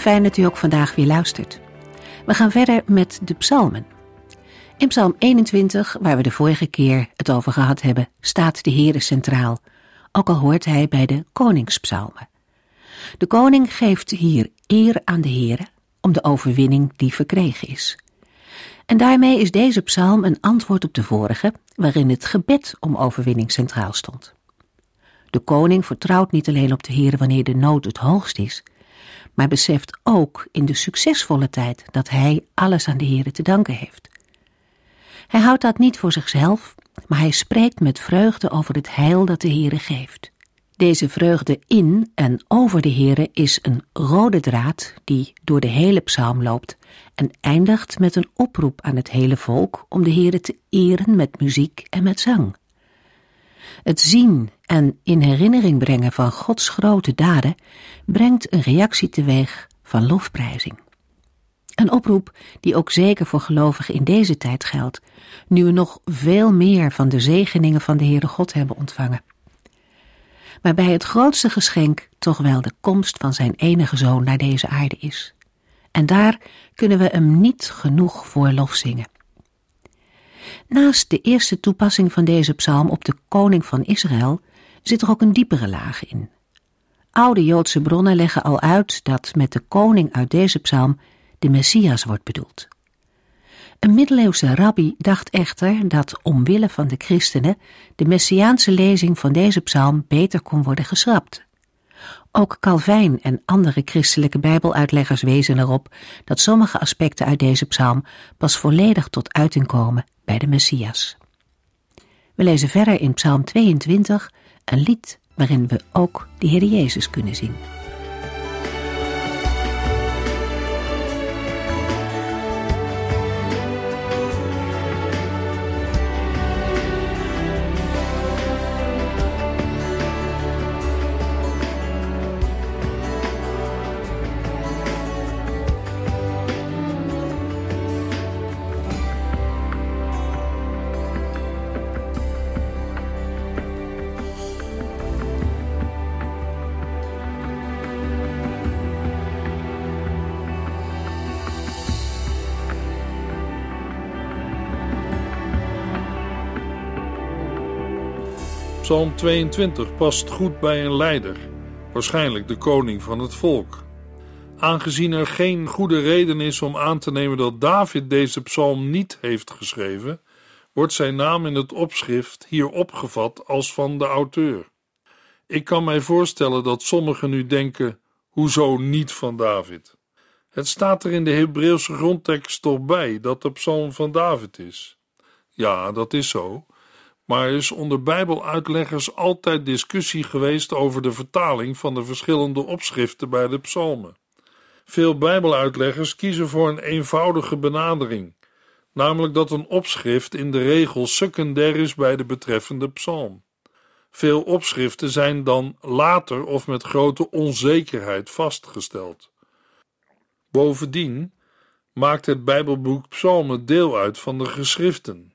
Fijn dat u ook vandaag weer luistert. We gaan verder met de psalmen. In psalm 21, waar we de vorige keer het over gehad hebben, staat de Heere centraal, ook al hoort hij bij de koningspsalmen. De koning geeft hier eer aan de Heere om de overwinning die verkregen is. En daarmee is deze psalm een antwoord op de vorige, waarin het gebed om overwinning centraal stond. De koning vertrouwt niet alleen op de Heere wanneer de nood het hoogst is, maar beseft ook in de succesvolle tijd dat hij alles aan de Heere te danken heeft. Hij houdt dat niet voor zichzelf, maar hij spreekt met vreugde over het heil dat de Heere geeft. Deze vreugde in en over de Heere is een rode draad die door de hele psalm loopt en eindigt met een oproep aan het hele volk om de Heere te eren met muziek en met zang. Het zien en in herinnering brengen van Gods grote daden brengt een reactie teweeg van lofprijzing. Een oproep die ook zeker voor gelovigen in deze tijd geldt, nu we nog veel meer van de zegeningen van de Heere God hebben ontvangen. Waarbij het grootste geschenk toch wel de komst van zijn enige zoon naar deze aarde is. En daar kunnen we hem niet genoeg voor lof zingen. Naast de eerste toepassing van deze psalm op de koning van Israël zit er ook een diepere laag in. Oude Joodse bronnen leggen al uit dat met de koning uit deze psalm de Messias wordt bedoeld. Een middeleeuwse rabbi dacht echter dat omwille van de christenen de messiaanse lezing van deze psalm beter kon worden geschrapt. Ook Calvijn en andere christelijke bijbeluitleggers wezen erop dat sommige aspecten uit deze psalm pas volledig tot uiting komen de Messias. We lezen verder in Psalm 22 een lied waarin we ook de Heer Jezus kunnen zien. Psalm 22 past goed bij een leider, waarschijnlijk de koning van het volk. Aangezien er geen goede reden is om aan te nemen dat David deze psalm niet heeft geschreven, wordt zijn naam in het opschrift hier opgevat als van de auteur. Ik kan mij voorstellen dat sommigen nu denken: hoezo niet van David? Het staat er in de Hebreeuwse grondtekst toch bij dat de psalm van David is. Ja, dat is zo, maar er is onder Bijbeluitleggers altijd discussie geweest over de vertaling van de verschillende opschriften bij de psalmen. Veel Bijbeluitleggers kiezen voor een eenvoudige benadering, namelijk dat een opschrift in de regel secundair is bij de betreffende psalm. Veel opschriften zijn dan later of met grote onzekerheid vastgesteld. Bovendien maakt het Bijbelboek Psalmen deel uit van de geschriften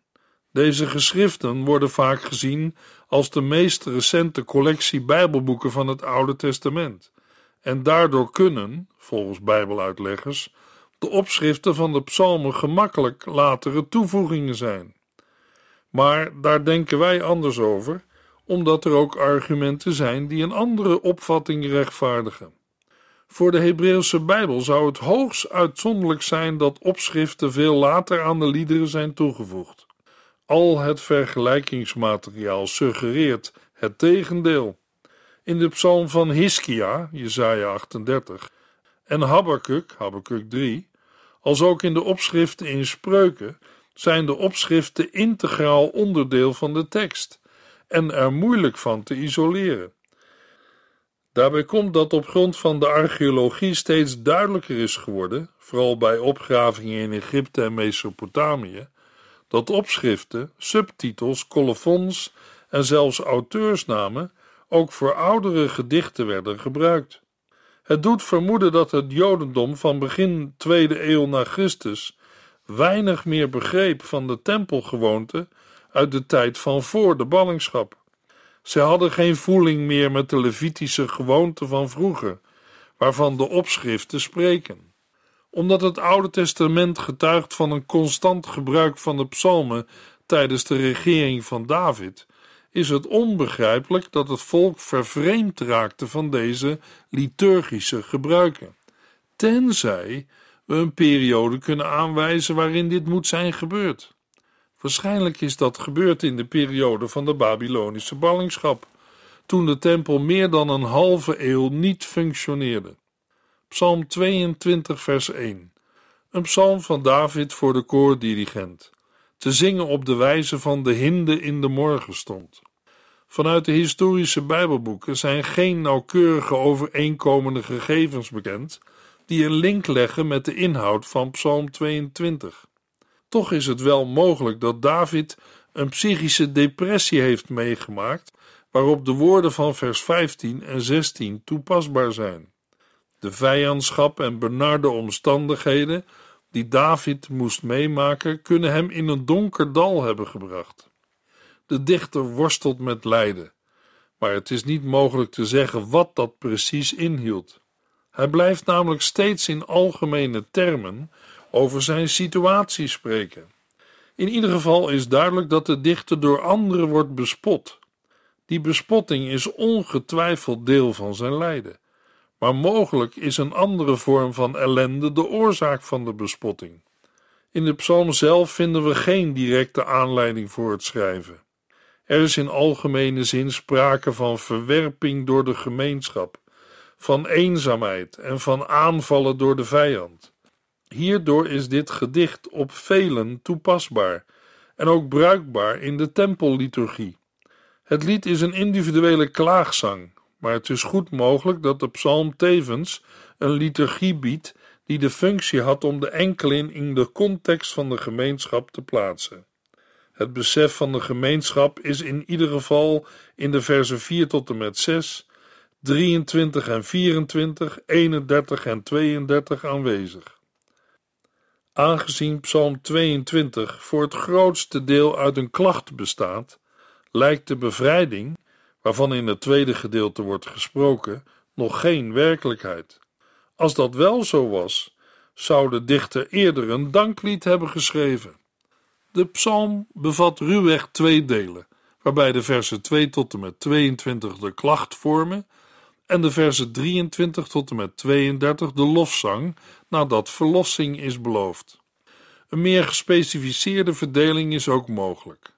deze geschriften worden vaak gezien als de meest recente collectie Bijbelboeken van het Oude Testament, en daardoor kunnen, volgens Bijbeluitleggers, de opschriften van de psalmen gemakkelijk latere toevoegingen zijn. Maar daar denken wij anders over, omdat er ook argumenten zijn die een andere opvatting rechtvaardigen. Voor de Hebreeuwse Bijbel zou het hoogst uitzonderlijk zijn dat opschriften veel later aan de liederen zijn toegevoegd. Al het vergelijkingsmateriaal suggereert het tegendeel. In de psalm van Hiskia, Jesaja 38, en Habakkuk, Habakkuk 3, als ook in de opschriften in Spreuken, zijn de opschriften integraal onderdeel van de tekst en er moeilijk van te isoleren. Daarbij komt dat op grond van de archeologie steeds duidelijker is geworden, vooral bij opgravingen in Egypte en Mesopotamië, dat opschriften, subtitels, colofons en zelfs auteursnamen ook voor oudere gedichten werden gebruikt. Het doet vermoeden dat het Jodendom van begin tweede eeuw na Christus weinig meer begreep van de tempelgewoonte uit de tijd van voor de ballingschap. Ze hadden geen voeling meer met de Levitische gewoonten van vroeger, waarvan de opschriften spreken. Omdat het Oude Testament getuigt van een constant gebruik van de psalmen tijdens de regering van David, is het onbegrijpelijk dat het volk vervreemd raakte van deze liturgische gebruiken, tenzij we een periode kunnen aanwijzen waarin dit moet zijn gebeurd. Waarschijnlijk is dat gebeurd in de periode van de Babylonische ballingschap, toen de tempel meer dan een halve eeuw niet functioneerde. Psalm 22, vers 1. Een psalm van David voor de koordirigent, te zingen op de wijze van de hinde in de morgenstond. Vanuit de historische Bijbelboeken zijn geen nauwkeurige overeenkomende gegevens bekend die een link leggen met de inhoud van Psalm 22. Toch is het wel mogelijk dat David een psychische depressie heeft meegemaakt, waarop de woorden van vers 15 en 16 toepasbaar zijn. De vijandschap en benarde omstandigheden die David moest meemaken, kunnen hem in een donker dal hebben gebracht. De dichter worstelt met lijden, maar het is niet mogelijk te zeggen wat dat precies inhield. Hij blijft namelijk steeds in algemene termen over zijn situatie spreken. In ieder geval is duidelijk dat de dichter door anderen wordt bespot. Die bespotting is ongetwijfeld deel van zijn lijden, maar mogelijk is een andere vorm van ellende de oorzaak van de bespotting. In de psalm zelf vinden we geen directe aanleiding voor het schrijven. Er is in algemene zin sprake van verwerping door de gemeenschap, van eenzaamheid en van aanvallen door de vijand. Hierdoor is dit gedicht op velen toepasbaar en ook bruikbaar in de tempelliturgie. Het lied is een individuele klaagzang, maar het is goed mogelijk dat de psalm tevens een liturgie biedt die de functie had om de enkelin in de context van de gemeenschap te plaatsen. Het besef van de gemeenschap is in ieder geval in de versen 4 tot en met 6, 23 en 24, 31 en 32 aanwezig. Aangezien Psalm 22 voor het grootste deel uit een klacht bestaat, lijkt de bevrijding, waarvan in het tweede gedeelte wordt gesproken, nog geen werkelijkheid. Als dat wel zo was, zou de dichter eerder een danklied hebben geschreven. De psalm bevat ruwweg twee delen, waarbij de versen 2 tot en met 22 de klacht vormen en de versen 23 tot en met 32 de lofzang nadat verlossing is beloofd. Een meer gespecificeerde verdeling is ook mogelijk.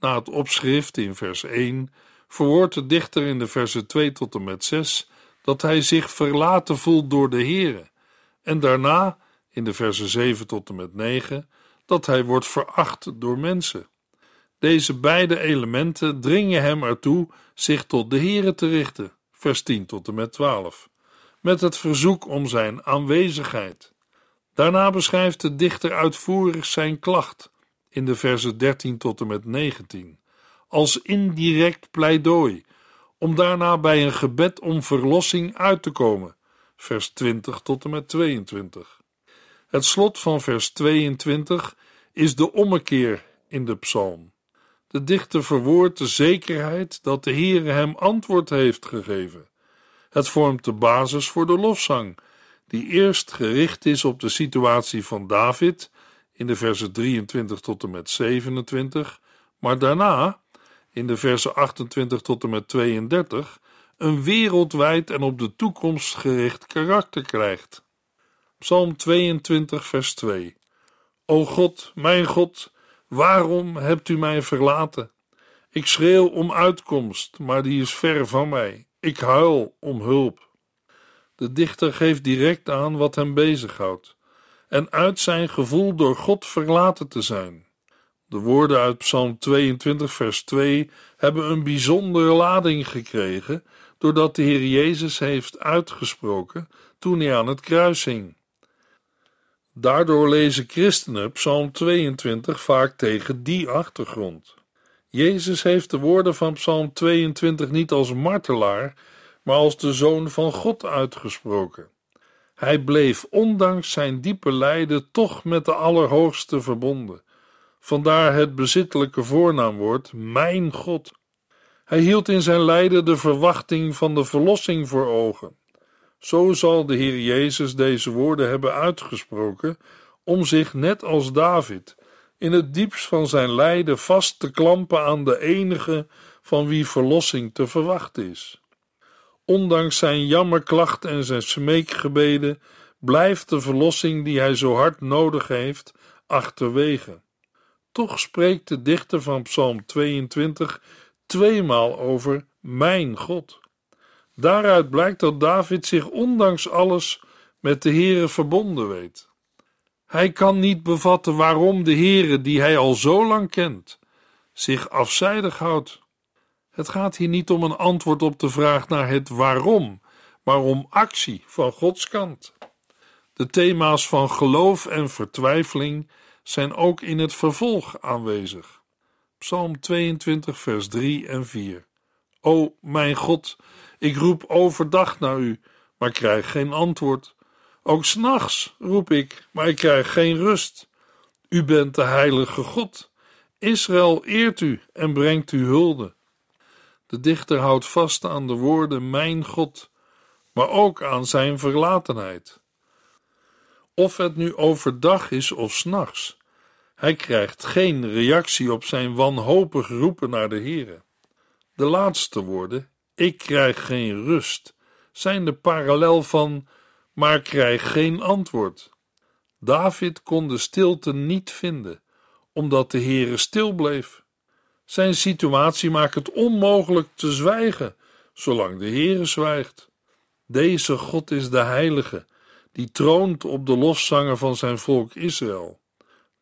Na het opschrift in vers 1 verwoordt de dichter in de versen 2 tot en met 6 dat hij zich verlaten voelt door de Heere, en daarna in de versen 7 tot en met 9 dat hij wordt veracht door mensen. Deze beide elementen dringen hem ertoe zich tot de Heere te richten, vers 10 tot en met 12, met het verzoek om zijn aanwezigheid. Daarna beschrijft de dichter uitvoerig zijn klacht in de versen 13 tot en met 19, als indirect pleidooi, om daarna bij een gebed om verlossing uit te komen, vers 20 tot en met 22. Het slot van vers 22 is de ommekeer in de psalm. De dichter verwoordt de zekerheid dat de Heere hem antwoord heeft gegeven. Het vormt de basis voor de lofzang, die eerst gericht is op de situatie van David in de versen 23 tot en met 27, maar daarna in de versen 28 tot en met 32 een wereldwijd en op de toekomst gericht karakter krijgt. Psalm 22, vers 2. O God, mijn God, waarom hebt u mij verlaten? Ik schreeuw om uitkomst, maar die is ver van mij. Ik huil om hulp. De dichter geeft direct aan wat hem bezighoudt en uit zijn gevoel door God verlaten te zijn. De woorden uit Psalm 22, vers 2 hebben een bijzondere lading gekregen doordat de Heer Jezus heeft uitgesproken toen hij aan het kruis hing. Daardoor lezen christenen Psalm 22 vaak tegen die achtergrond. Jezus heeft de woorden van Psalm 22 niet als martelaar, maar als de zoon van God uitgesproken. Hij bleef ondanks zijn diepe lijden toch met de Allerhoogste verbonden. Vandaar het bezittelijke voornaamwoord Mijn God. Hij hield in zijn lijden de verwachting van de verlossing voor ogen. Zo zal de Heer Jezus deze woorden hebben uitgesproken om zich net als David in het diepst van zijn lijden vast te klampen aan de enige van wie verlossing te verwachten is. Ondanks zijn jammerklacht en zijn smeekgebeden blijft de verlossing die hij zo hard nodig heeft achterwege. Toch spreekt de dichter van Psalm 22 tweemaal over mijn God. Daaruit blijkt dat David zich ondanks alles met de Heere verbonden weet. Hij kan niet bevatten waarom de Heere, die hij al zo lang kent, zich afzijdig houdt. Het gaat hier niet om een antwoord op de vraag naar het waarom, maar om actie van Gods kant. De thema's van geloof en vertwijfeling zijn ook in het vervolg aanwezig. Psalm 22, vers 3 en 4. O mijn God, ik roep overdag naar u, maar krijg geen antwoord. Ook s'nachts roep ik, maar ik krijg geen rust. U bent de heilige God. Israël eert u en brengt u hulde. De dichter houdt vast aan de woorden Mijn God, maar ook aan zijn verlatenheid. Of het nu overdag is of s'nachts, hij krijgt geen reactie op zijn wanhopig roepen naar de Heere. De laatste woorden, ik krijg geen rust, zijn de parallel van, maar krijg geen antwoord. David kon de stilte niet vinden, omdat de Heere stil bleef. Zijn situatie maakt het onmogelijk te zwijgen, zolang de Heere zwijgt. Deze God is de Heilige, die troont op de lofzanger van zijn volk Israël.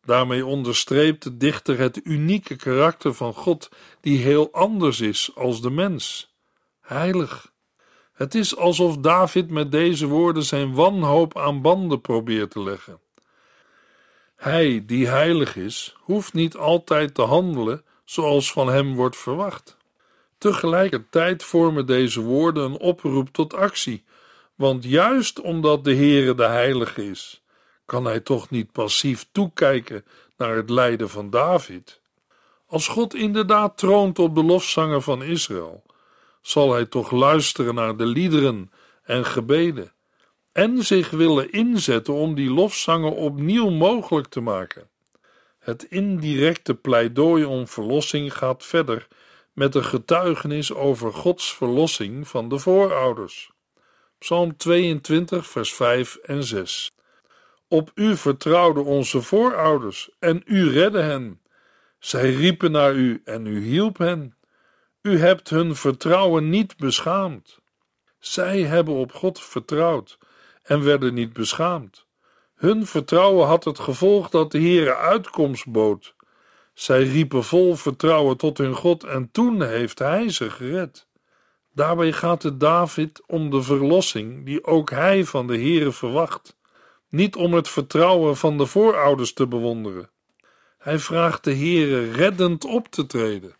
Daarmee onderstreept de dichter het unieke karakter van God, die heel anders is als de mens. Heilig. Het is alsof David met deze woorden zijn wanhoop aan banden probeert te leggen. Hij, die heilig is, hoeft niet altijd te handelen zoals van hem wordt verwacht. Tegelijkertijd vormen deze woorden een oproep tot actie, want juist omdat de Heere de Heilige is, kan hij toch niet passief toekijken naar het lijden van David? Als God inderdaad troont op de lofzanger van Israël, zal hij toch luisteren naar de liederen en gebeden en zich willen inzetten om die lofzanger opnieuw mogelijk te maken. Het indirecte pleidooi om verlossing gaat verder met een getuigenis over Gods verlossing van de voorouders. Psalm 22, vers 5 en 6. Op u vertrouwden onze voorouders en u redde hen. Zij riepen naar u en u hielp hen. U hebt hun vertrouwen niet beschaamd. Zij hebben op God vertrouwd en werden niet beschaamd. Hun vertrouwen had het gevolg dat de Heere uitkomst bood. Zij riepen vol vertrouwen tot hun God en toen heeft Hij ze gered. Daarbij gaat het David om de verlossing die ook hij van de Heere verwacht niet om het vertrouwen van de voorouders te bewonderen. Hij vraagt de Heere reddend op te treden.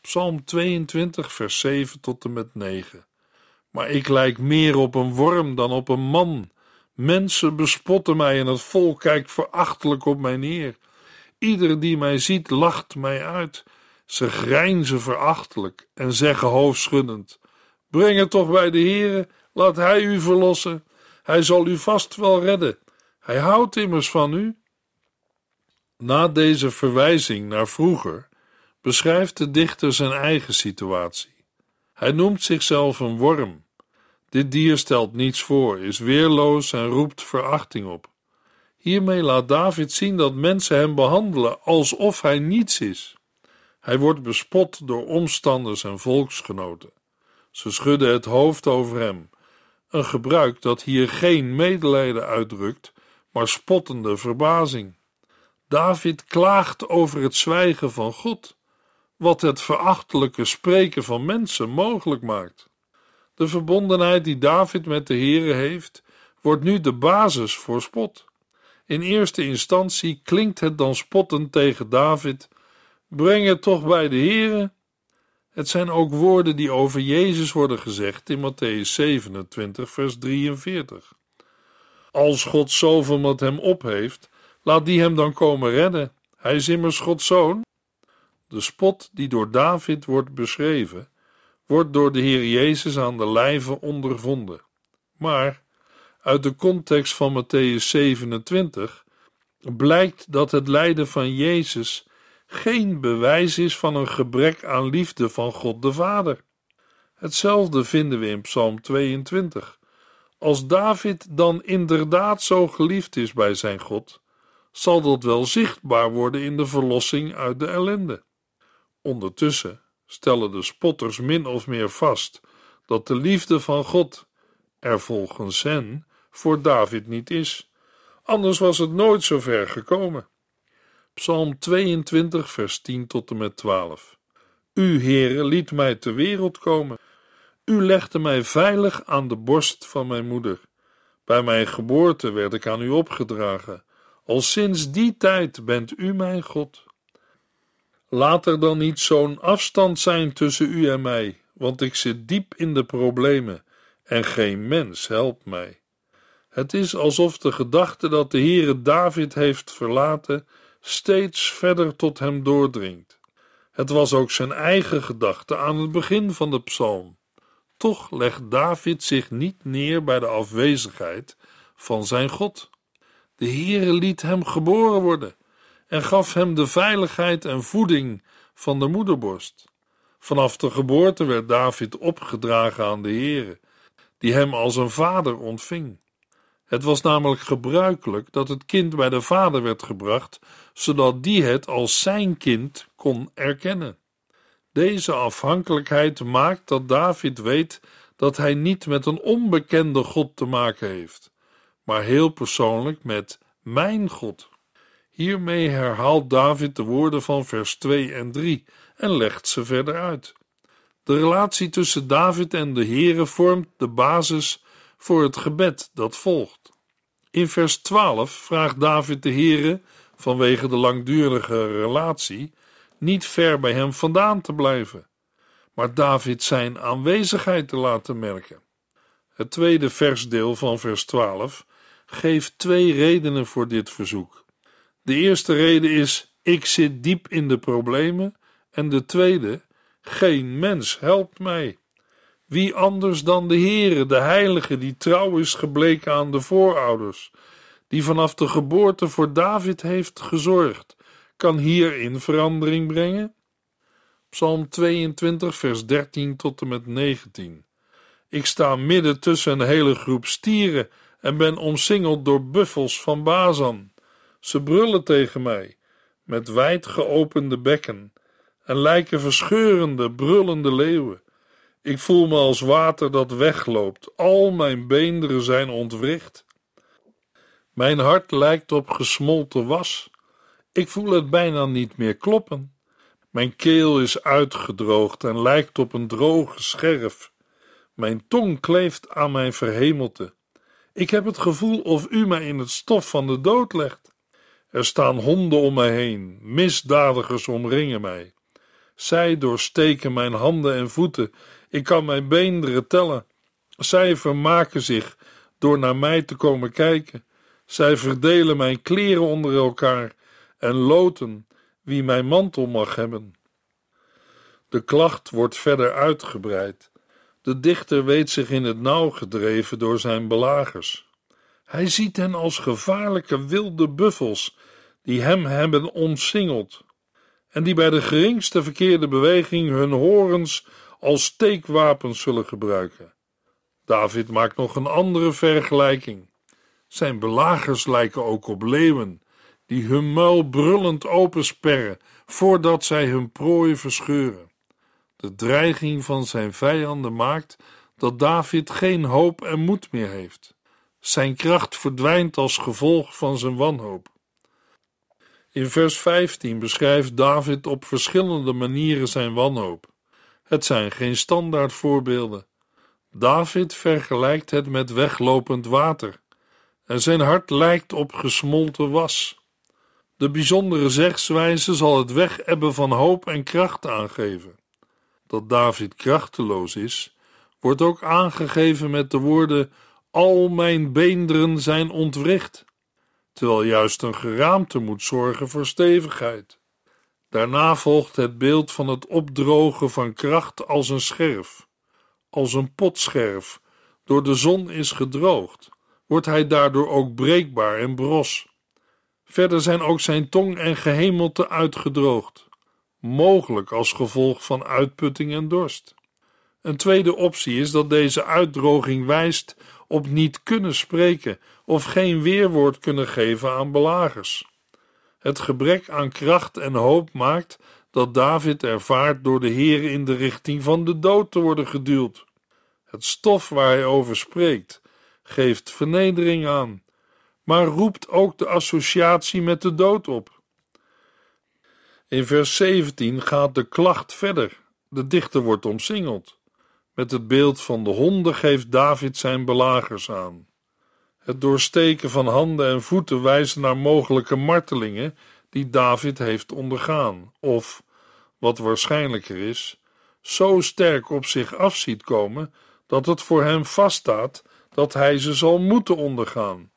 Psalm 22, vers 7 tot en met 9. Maar ik lijk meer op een worm dan op een man. Mensen bespotten mij en het volk kijkt verachtelijk op mij neer. Ieder die mij ziet lacht mij uit. Ze grijnzen verachtelijk en zeggen hoofdschuddend: Breng het toch bij de Heere, laat Hij u verlossen. Hij zal u vast wel redden. Hij houdt immers van u. Na deze verwijzing naar vroeger beschrijft de dichter zijn eigen situatie. Hij noemt zichzelf een worm. Dit dier stelt niets voor, is weerloos en roept verachting op. Hiermee laat David zien dat mensen hem behandelen alsof hij niets is. Hij wordt bespot door omstanders en volksgenoten. Ze schudden het hoofd over hem een gebruik dat hier geen medelijden uitdrukt, maar spottende verbazing. David klaagt over het zwijgen van God, wat het verachtelijke spreken van mensen mogelijk maakt. De verbondenheid die David met de Heere heeft, wordt nu de basis voor spot. In eerste instantie klinkt het dan spottend tegen David: Breng het toch bij de Heere. Het zijn ook woorden die over Jezus worden gezegd in Matthäus 27, vers 43. Als God zoveel met hem op heeft, laat die hem dan komen redden. Hij is immers Gods zoon. De spot die door David wordt beschreven, wordt door de Heer Jezus aan de lijve ondervonden. Maar uit de context van Matthäus 27 blijkt dat het lijden van Jezus geen bewijs is van een gebrek aan liefde van God de Vader. Hetzelfde vinden we in Psalm 22. Als David dan inderdaad zo geliefd is bij zijn God, zal dat wel zichtbaar worden in de verlossing uit de ellende. Ondertussen stellen de spotters min of meer vast dat de liefde van God er volgens hen voor David niet is. Anders was het nooit zo ver gekomen. Psalm 22, vers 10 tot en met 12. U, Heere, liet mij ter wereld komen. U legde mij veilig aan de borst van mijn moeder. Bij mijn geboorte werd ik aan u opgedragen. Al sinds die tijd bent u mijn God. Laat er dan niet zo'n afstand zijn tussen u en mij, want ik zit diep in de problemen en geen mens helpt mij. Het is alsof de gedachte dat de Heere David heeft verlaten steeds verder tot hem doordringt. Het was ook zijn eigen gedachte aan het begin van de psalm. Toch legt David zich niet neer bij de afwezigheid van zijn God. De Heere liet hem geboren worden en gaf hem de veiligheid en voeding van de moederborst. Vanaf de geboorte werd David opgedragen aan de Heere, die hem als een vader ontving. Het was namelijk gebruikelijk dat het kind bij de vader werd gebracht, zodat die het als zijn kind kon erkennen. Deze afhankelijkheid maakt dat David weet dat hij niet met een onbekende God te maken heeft, maar heel persoonlijk met mijn God. Hiermee herhaalt David de woorden van vers 2 en 3 en legt ze verder uit. De relatie tussen David en de Heere vormt de basis voor het gebed dat volgt. In vers 12 vraagt David de Heere, vanwege de langdurige relatie, niet ver bij hem vandaan te blijven, maar David zijn aanwezigheid te laten merken. Het tweede versdeel van vers 12 geeft twee redenen voor dit verzoek. De eerste reden is: ik zit diep in de problemen, en de tweede: geen mens helpt mij. Wie anders dan de Heere, de Heilige, die trouw is gebleken aan de voorouders, die vanaf de geboorte voor David heeft gezorgd, kan hierin verandering brengen? Psalm 22, vers 13 tot en met 19. Ik sta midden tussen een hele groep stieren en ben omsingeld door buffels van Bazan. Ze brullen tegen mij, met wijd geopende bekken, en lijken verscheurende, brullende leeuwen. Ik voel me als water dat wegloopt, al mijn beenderen zijn ontwricht. Mijn hart lijkt op gesmolten was. Ik voel het bijna niet meer kloppen. Mijn keel is uitgedroogd en lijkt op een droge scherf. Mijn tong kleeft aan mijn verhemelte. Ik heb het gevoel of u mij in het stof van de dood legt. Er staan honden om mij heen, misdadigers omringen mij. Zij doorsteken mijn handen en voeten, ik kan mijn beenderen tellen. Zij vermaken zich door naar mij te komen kijken. Zij verdelen mijn kleren onder elkaar en loten wie mijn mantel mag hebben. De klacht wordt verder uitgebreid. De dichter weet zich in het nauw gedreven door zijn belagers. Hij ziet hen als gevaarlijke wilde buffels die hem hebben omsingeld en die bij de geringste verkeerde beweging hun horens als steekwapens zullen gebruiken. David maakt nog een andere vergelijking. Zijn belagers lijken ook op leeuwen, die hun muil brullend opensperren voordat zij hun prooi verscheuren. De dreiging van zijn vijanden maakt dat David geen hoop en moed meer heeft. Zijn kracht verdwijnt als gevolg van zijn wanhoop. In vers 15 beschrijft David op verschillende manieren zijn wanhoop. Het zijn geen standaard voorbeelden. David vergelijkt het met weglopend water en zijn hart lijkt op gesmolten was. De bijzondere zegswijze zal het wegebben van hoop en kracht aangeven. Dat David krachteloos is, wordt ook aangegeven met de woorden: Al mijn beenderen zijn ontwricht, terwijl juist een geraamte moet zorgen voor stevigheid. Daarna volgt het beeld van het opdrogen van kracht als een scherf, als een potscherf, door de zon is gedroogd, wordt hij daardoor ook breekbaar en bros. Verder zijn ook zijn tong en gehemelte uitgedroogd, mogelijk als gevolg van uitputting en dorst. Een tweede optie is dat deze uitdroging wijst op niet kunnen spreken of geen weerwoord kunnen geven aan belagers. Het gebrek aan kracht en hoop maakt dat David ervaart door de Heer in de richting van de dood te worden geduwd. Het stof waar hij over spreekt geeft vernedering aan, maar roept ook de associatie met de dood op. In vers 17 gaat de klacht verder. De dichter wordt omsingeld. Met het beeld van de honden geeft David zijn belagers aan. Het doorsteken van handen en voeten wijst naar mogelijke martelingen die David heeft ondergaan, of, wat waarschijnlijker is, zo sterk op zich af ziet komen dat het voor hem vaststaat dat hij ze zal moeten ondergaan.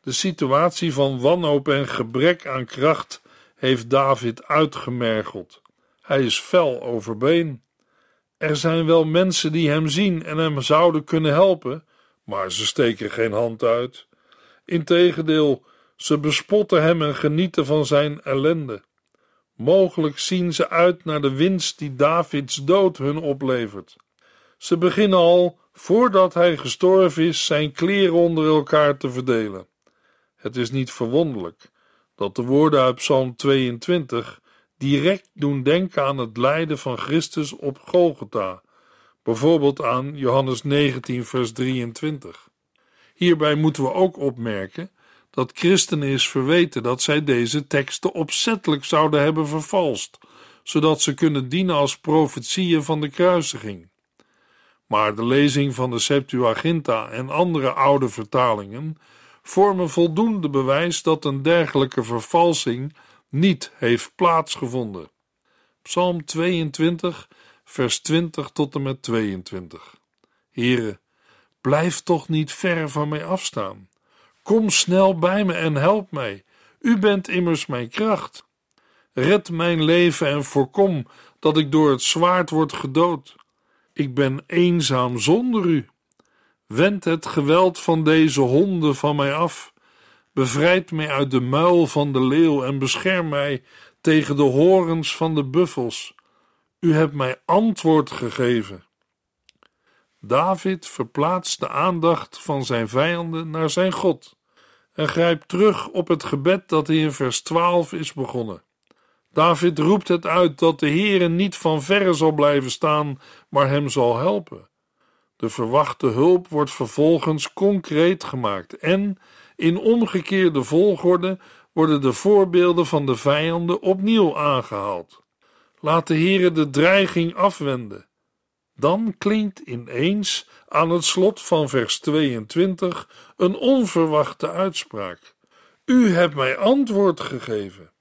De situatie van wanhoop en gebrek aan kracht heeft David uitgemergeld. Hij is fel overbeen. Er zijn wel mensen die hem zien en hem zouden kunnen helpen, maar ze steken geen hand uit. Integendeel, ze bespotten hem en genieten van zijn ellende. Mogelijk zien ze uit naar de winst die Davids dood hun oplevert. Ze beginnen al, voordat hij gestorven is, zijn kleren onder elkaar te verdelen. Het is niet verwonderlijk dat de woorden uit Psalm 22 direct doen denken aan het lijden van Christus op Golgotha, bijvoorbeeld aan Johannes 19, vers 23. Hierbij moeten we ook opmerken dat christenen is verweten dat zij deze teksten opzettelijk zouden hebben vervalst, zodat ze kunnen dienen als profetieën van de kruisiging. Maar de lezing van de Septuaginta en andere oude vertalingen vormen voldoende bewijs dat een dergelijke vervalsing niet heeft plaatsgevonden. Psalm 22, vers 20 tot en met 22. Here, blijf toch niet ver van mij afstaan. Kom snel bij me en help mij. U bent immers mijn kracht. Red mijn leven en voorkom dat ik door het zwaard word gedood. Ik ben eenzaam zonder u. Wend het geweld van deze honden van mij af. Bevrijd mij uit de muil van de leeuw en bescherm mij tegen de horens van de buffels. U hebt mij antwoord gegeven. David verplaatst de aandacht van zijn vijanden naar zijn God en grijpt terug op het gebed dat hij in vers 12 is begonnen. David roept het uit dat de Heere niet van verre zal blijven staan, maar hem zal helpen. De verwachte hulp wordt vervolgens concreet gemaakt en in omgekeerde volgorde worden de voorbeelden van de vijanden opnieuw aangehaald. Laat de Heere de dreiging afwenden. Dan klinkt ineens aan het slot van vers 22 een onverwachte uitspraak. U hebt mij antwoord gegeven.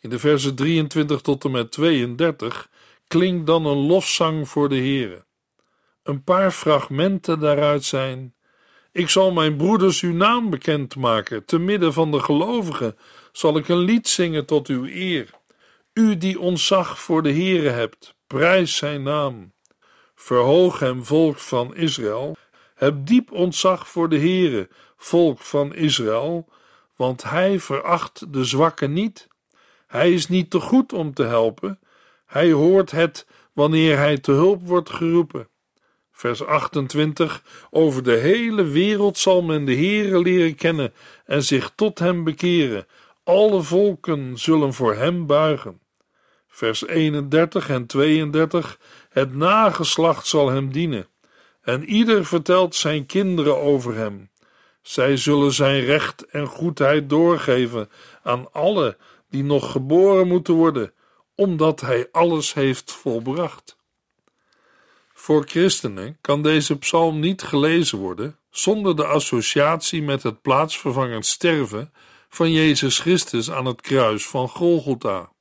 In de versen 23 tot en met 32 klinkt dan een lofzang voor de Heere. Een paar fragmenten daaruit zijn: Ik zal mijn broeders uw naam bekendmaken, te midden van de gelovigen zal ik een lied zingen tot uw eer. U die ontzag voor de Heere hebt, prijs zijn naam. Verhoog hem, volk van Israël, heb diep ontzag voor de Heere, volk van Israël, want hij veracht de zwakken niet. Hij is niet te goed om te helpen. Hij hoort het wanneer hij te hulp wordt geroepen. Vers 28. Over de hele wereld zal men de Heere leren kennen en zich tot hem bekeren. Alle volken zullen voor hem buigen. Vers 31 en 32. Het nageslacht zal hem dienen. En ieder vertelt zijn kinderen over hem. Zij zullen zijn recht en goedheid doorgeven aan alle die nog geboren moeten worden, omdat hij alles heeft volbracht. Voor christenen kan deze psalm niet gelezen worden zonder de associatie met het plaatsvervangend sterven van Jezus Christus aan het kruis van Golgotha.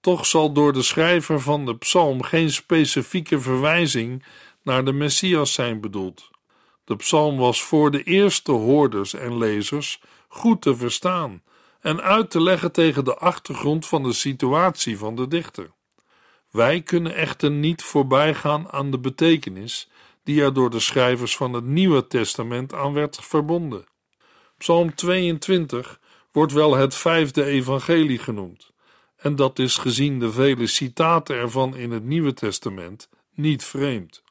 Toch zal door de schrijver van de psalm geen specifieke verwijzing naar de Messias zijn bedoeld. De psalm was voor de eerste hoorders en lezers goed te verstaan en uit te leggen tegen de achtergrond van de situatie van de dichter. Wij kunnen echter niet voorbijgaan aan de betekenis die er door de schrijvers van het Nieuwe Testament aan werd verbonden. Psalm 22 wordt wel het vijfde evangelie genoemd, en dat is gezien de vele citaten ervan in het Nieuwe Testament niet vreemd.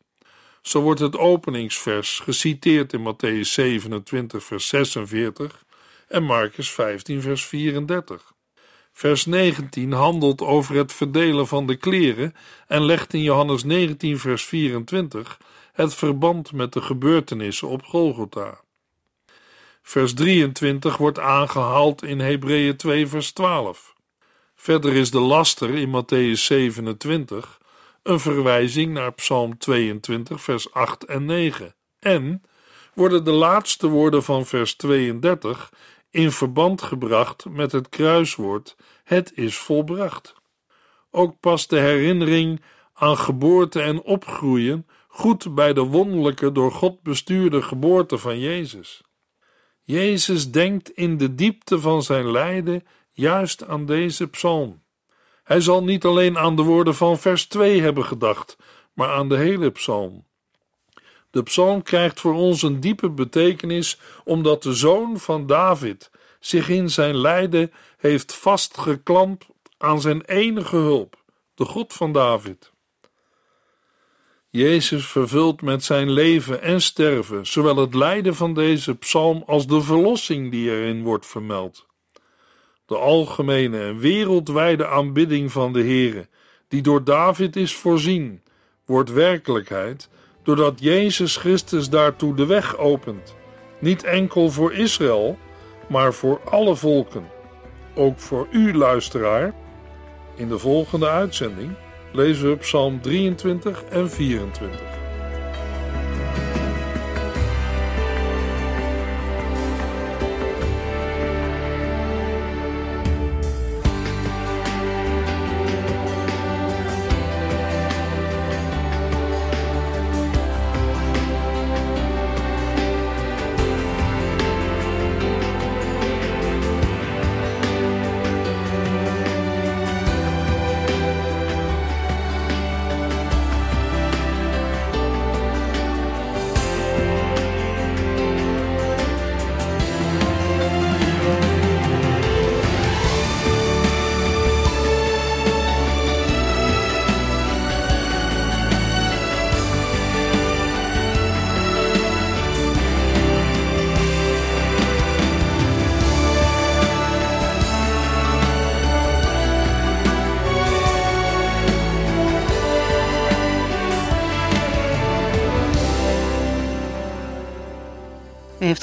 Zo wordt het openingsvers geciteerd in Matthäus 27, vers 46 en Marcus 15, vers 34. Vers 19 handelt over het verdelen van de kleren en legt in Johannes 19, vers 24 het verband met de gebeurtenissen op Golgotha. Vers 23 wordt aangehaald in Hebreeën 2, vers 12. Verder is de laster in Matthäus 27 een verwijzing naar Psalm 22, vers 8 en 9. En worden de laatste woorden van vers 32 in verband gebracht met het kruiswoord: Het is volbracht. Ook past de herinnering aan geboorte en opgroeien goed bij de wonderlijke door God bestuurde geboorte van Jezus. Jezus denkt in de diepte van zijn lijden juist aan deze psalm. Hij zal niet alleen aan de woorden van vers 2 hebben gedacht, maar aan de hele psalm. De psalm krijgt voor ons een diepe betekenis omdat de zoon van David zich in zijn lijden heeft vastgeklampt aan zijn enige hulp, de God van David. Jezus vervult met zijn leven en sterven zowel het lijden van deze psalm als de verlossing die erin wordt vermeld. De algemene en wereldwijde aanbidding van de Heere, die door David is voorzien, wordt werkelijkheid doordat Jezus Christus daartoe de weg opent, niet enkel voor Israël, maar voor alle volken. Ook voor u, luisteraar. In de volgende uitzending lezen we Psalm 23 en 24.